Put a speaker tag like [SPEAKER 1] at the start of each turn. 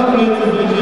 [SPEAKER 1] Gratuluję zwycięstwa.